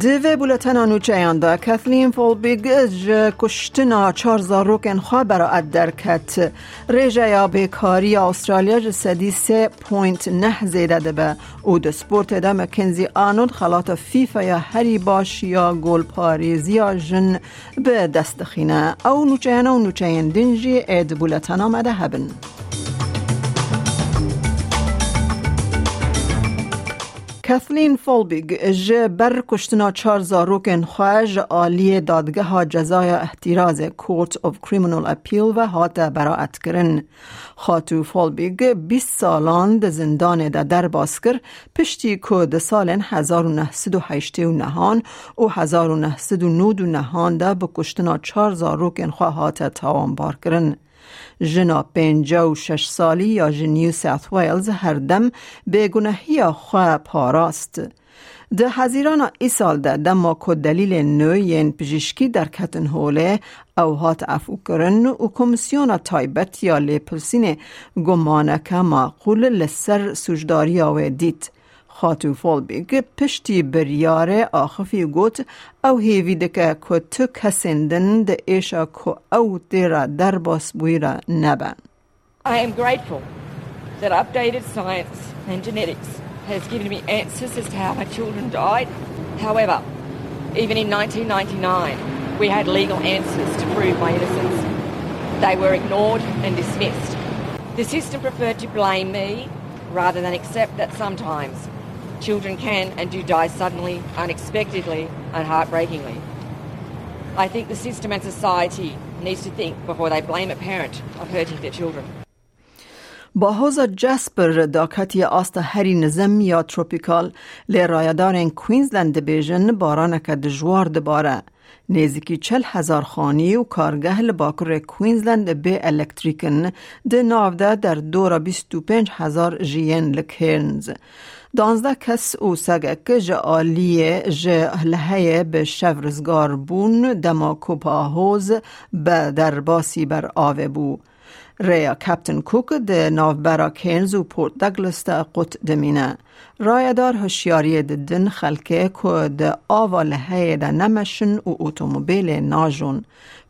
دوی بولتن آنوچه اینده کثلین فولبیگ کشتنا چار زاروکن خواه براعت درکت ریجه یا بیکاری استرالیا جسدی سه پوینت نه زیده ده به او ده سپورت ده مکنزی آنود خلات فیفا یا هری باش یا گل پاریزی یا جن به دست خینه او نوچه اینه و نوچه این دنجی اید بولتن آمده هبن کثلین فولبیگ جه بر کشتنا چار زاروکن خواج آلی دادگه ها جزای احتراز کورت of کریمنال اپیل و هات براعت کرن. خاتو فولبیگ 20 سالان ده زندان ده در باسکر پشتی که ده سال 1908 و نهان و 1909 نهان ده به کشتنا چار زاروکن خواه هات تاوان بار کرن. جنا پنجا و شش سالی یا جنیو ساث ویلز هر دم بگناهی خواه پاراست. ده هزیران ای سال ده دما که دلیل نو ین پجیشکی در کتن هوله او هات افو کرن و کمیسیون تایبت یا لیپلسین گمانه معقول لسر سوجداری آوه دید. خاتو فولبیگ پشتی بریاره آخفی گوت او هیوی دکه که تو کسندن ده ایشا که او دیرا در باس بویرا نبن. I am grateful that updated science and genetics has given me answers as to how my children died. However, even in 1999, we had legal answers to prove my innocence. They were ignored and dismissed. The system preferred to blame me rather than accept that sometimes children can and do die suddenly, unexpectedly, and heartbreakingly. I think the system and society needs to think before they blame a parent of hurting their children. با حوز جسپر داکتی آست هری نظم یا تروپیکال لی رایدار کوینزلند بیژن بارانک دجوار دباره. نزدیکی چل هزار خانی و کارگه لباکر کوینزلند به الکتریکن ده نافده در دورا بیست و پنج هزار جین لکرنز. دانزده کس او سگک جه آلیه جه به شورزگار بون دما کوپاهوز به درباسی بر آوه بو. ریا کپتن کوک ده ناوبرا کینز و پورت دگلس ده قط دمینه. رایدار هشیاری دن خلکه که ده آوا لحیه ده نمشن و اتومبیل ناجون.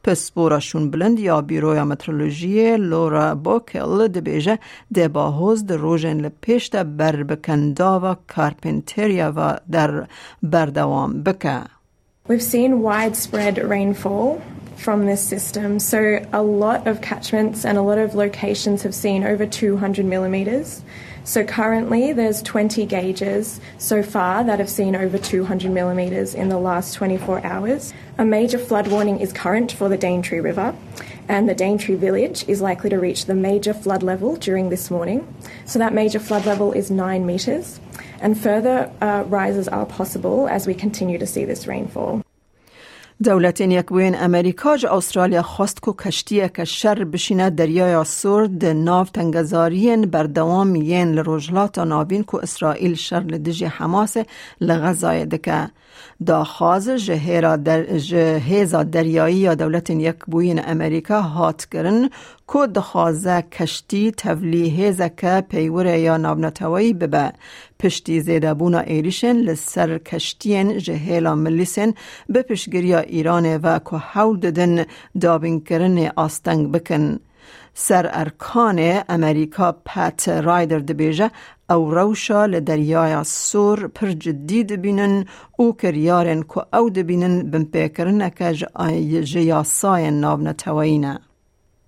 پس بوراشون بلند یا بیرویا مترولوژی لورا بوکل ده بیجه ده باهوز ده روژن لپیش ده بر بکندا و کارپنتریا و در بردوام بکه. We've seen widespread rainfall from this system. So, a lot of catchments and a lot of locations have seen over 200 millimetres. So, currently, there's 20 gauges so far that have seen over 200 millimetres in the last 24 hours. A major flood warning is current for the Daintree River, and the Daintree village is likely to reach the major flood level during this morning. So, that major flood level is 9 metres, and further uh, rises are possible as we continue to see this rainfall. دولت یک بوین امریکا جا استرالیا خواست که کشتیه که شر بشینه دریای سور ده ناو تنگزارین بردوام ین لروجلات ناوین که اسرائیل شر لدجی حماس لغزای دکه. دا خواز جهیرا در جهیزا دریایی یا دولت یک بوین امریکا هات کرن که دخوازه کشتی تولیه که پیوره یا نابنتوایی ببه پشتی زیده بونا ایریشن لسر کشتین جهیلا ملیسن به پشگریا ایران و که حول ددن دابین کرن آستنگ بکن. سر ارکان امریکا پت رایدر دبیجه او روشا لدریای سور پر جدی دبینن او کریارن که او دبینن بمپیکرن که جیاسای ناب نتوینه.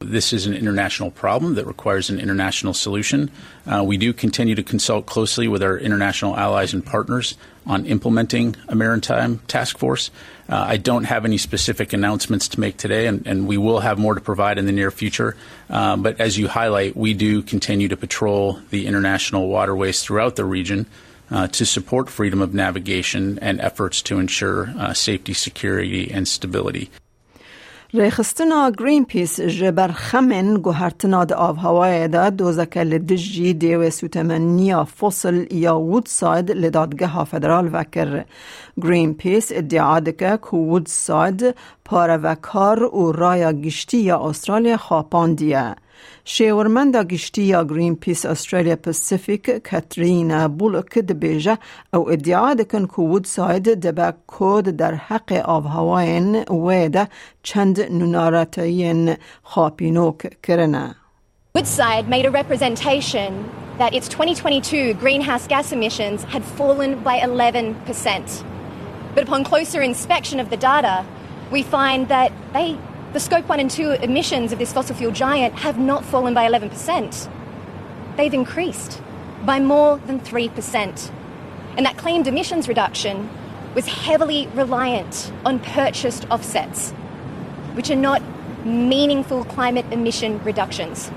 This is an international problem that requires an international solution. Uh, we do continue to consult closely with our international allies and partners on implementing a maritime task force. Uh, I don't have any specific announcements to make today, and, and we will have more to provide in the near future. Uh, but as you highlight, we do continue to patrol the international waterways throughout the region. Uh, to support freedom of navigation and efforts to ensure uh, safety, security, and stability. ریخستنا گرین پیس جبر خمن گوهرتنا د آب هوای دا دوزکه لدجی دیو سوتمنیا فصل یا وودساید لدادگه فدرال وکر. گرین پیس ادعا دکه که وودساید پاره وکار و رایا گشتی یا استرالیا خاپاندیه. شیورمندا گشتی یا گرین پیس استرالیا پسیفیک کترینا بولک دبیجه او ادعا دکن که وودساید دبه کود در حق آب هواین ویده چند نونارتین خاپینوک کرنه Woodside made a representation that its 2022 greenhouse gas emissions had fallen by 11%. But upon closer inspection of the data, we find that they the scope 1 and 2 emissions of this fossil fuel giant have not fallen by 11%. They've increased by more than 3%. And that claimed emissions reduction was heavily reliant on purchased offsets, which are not meaningful climate emission reductions.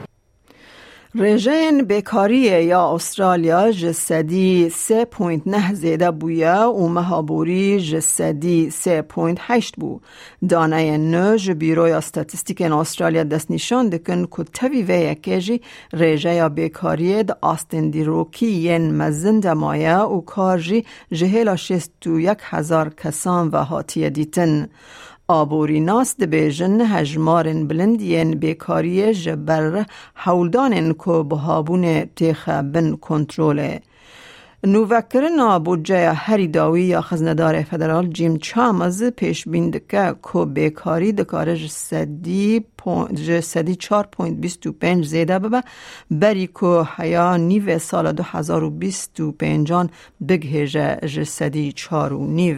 رژین بیکاری یا استرالیا جسدی 3.9 زیده بویه و مهابوری جسدی 3.8 بو. دانه نو بیروی استاتستیک استرالیا دست نشان دکن که تاوی وی اکیجی رژه یا بیکاری دا آستین دیروکی ین مزن دمایه و کارجی جهیلا شست و یک هزار کسان و حاتی دیتن. آبوری ناس بیجن هجمارن بلندین بیکاری جبر حولدانن که بهابون تیخ بن کنتروله نووکرنا بودجه هری داوی یا خزندار فدرال جیم چامز پیش بیند که که بیکاری دکاره جسدی جسدی 4.25 زیده ببه. بری که حیا نیو سال 2025 بگهجه جسدی 4 و نیو.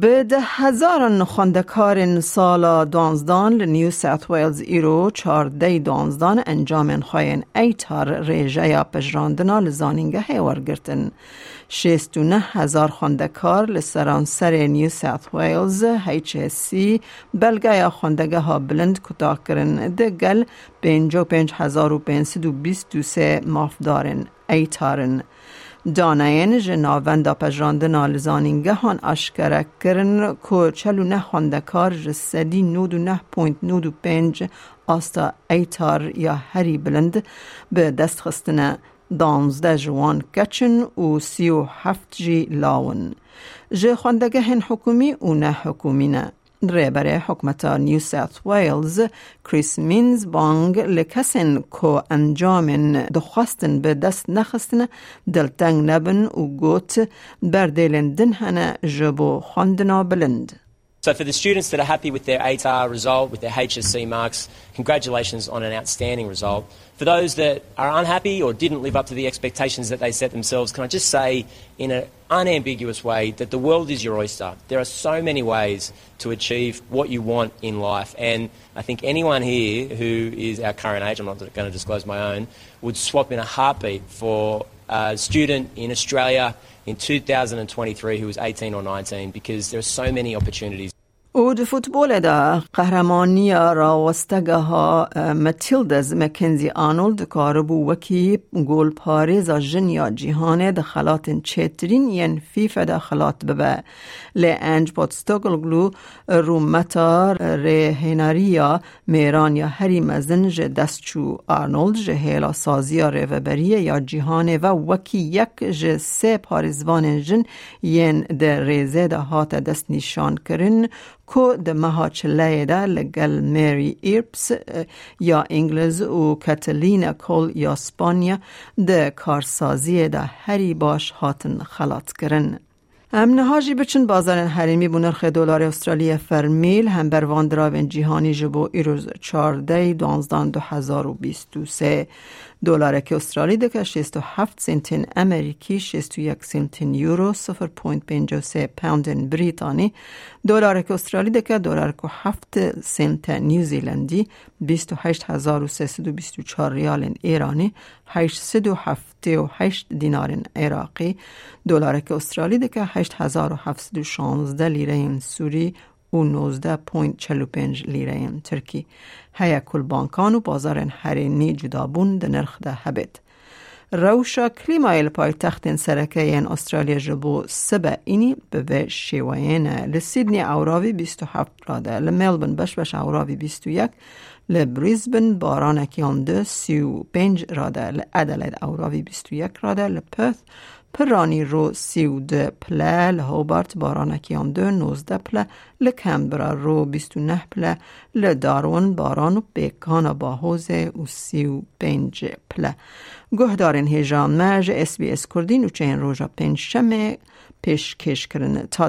به ده هزاران خواندکار سال دانزدان نیو ساوت ویلز ایرو چارده دانزدان انجام خواین ایتار ریجه یا پجراندنا لزانینگه هیور گرتن. شیست و نه هزار خواندکار لسرانسر نیو ساوت ویلز هیچ سی بلگه یا خواندگه ها بلند کتا کرن ده گل پینجو پینج هزار و پینسد و بیست و سه مافدارن ایتارن. داناین جناوندا پجراندنا لزانینگه هان اشکره کرن که چلو نه خواندکار جسدی نود و نه پوینت نود و پنج آستا ایتار یا هری بلند به دست خستنه دانزده جوان کچن و سی و هفت جی لاون. جه خواندگه هن حکومی و نه حکومی نه. رهبر حکمت نیو ساوت ویلز کریس مینز بانگ لکسن کو انجام دخواستن به دست نخستن دلتنگ نبن و گوت بردیلن دن هنه جبو خواندنا بلند. So for the students that are happy with their ATAR result, with their HSC marks, congratulations on an outstanding result. For those that are unhappy or didn't live up to the expectations that they set themselves, can I just say in an unambiguous way that the world is your oyster. There are so many ways to achieve what you want in life. And I think anyone here who is our current age, I'm not going to disclose my own, would swap in a heartbeat for a student in Australia in 2023 who was 18 or 19 because there are so many opportunities. او د فوتبال دا قهرمانی راوستگه ها متیلدز مکنزی آنولد کاربو وکی گول پاریز جنیا جیهان د خلات چترین ین فیفا دا خلات ببه. لی انج پادستاگل گلو رومتا ریهناریا میران یا هری مزن جه دستچو آرنولد جه هیلا سازی ریوبریه یا جیهان و وکی یک جه سه پاریزوان جن ین ده ریزه ده هات دست نشان کرن کو د مها چله ده لگل میری ایرپس یا انگلیز و کتلینا کول یا سپانیا ده کارسازی ده هری باش هاتن خلاط کرن. ام نهاجی بچن بازار حریمی بو نرخ دلار استرالیا فرمیل هم بر واندراون جیهانی جبو ایروز چارده دانزدان دو هزار و بیست و سه دلار که استرالی دکه 67 سنتین امریکی 61 سنتین یورو 0.53 پوند بریتانی دلار که استرالی دکه دلار که 7 سنت نیوزیلندی 28324 ریال ایرانی 878 دینار عراقی دلار که استرالی دکه 8716 لیره سوری و 19.45 لیره ترکی هیا کل بانکان و بازار حرینی جدا بون ده نرخ ده هبت. روشا کلیمای پای تخت سرکه این استرالیا جبو سبه اینی به شیوین لسیدنی اوراوی 27 راده لملبن بش بش اوراوی 21 لبریزبن بارانکی هم ده سی و پنج راده لعدلید اوراوی 21 راده لپث پرانی رو سی و ده پله لهوبارت بارانکی هم ده نوزده پله لکمبرا رو بیست و نه پله لدارون باران و بیکان با حوزه و سی و پنج پله گهدارین هیجان مرج اس بی اس کردین و چین روژا پنج شمه پیش کش کرن تا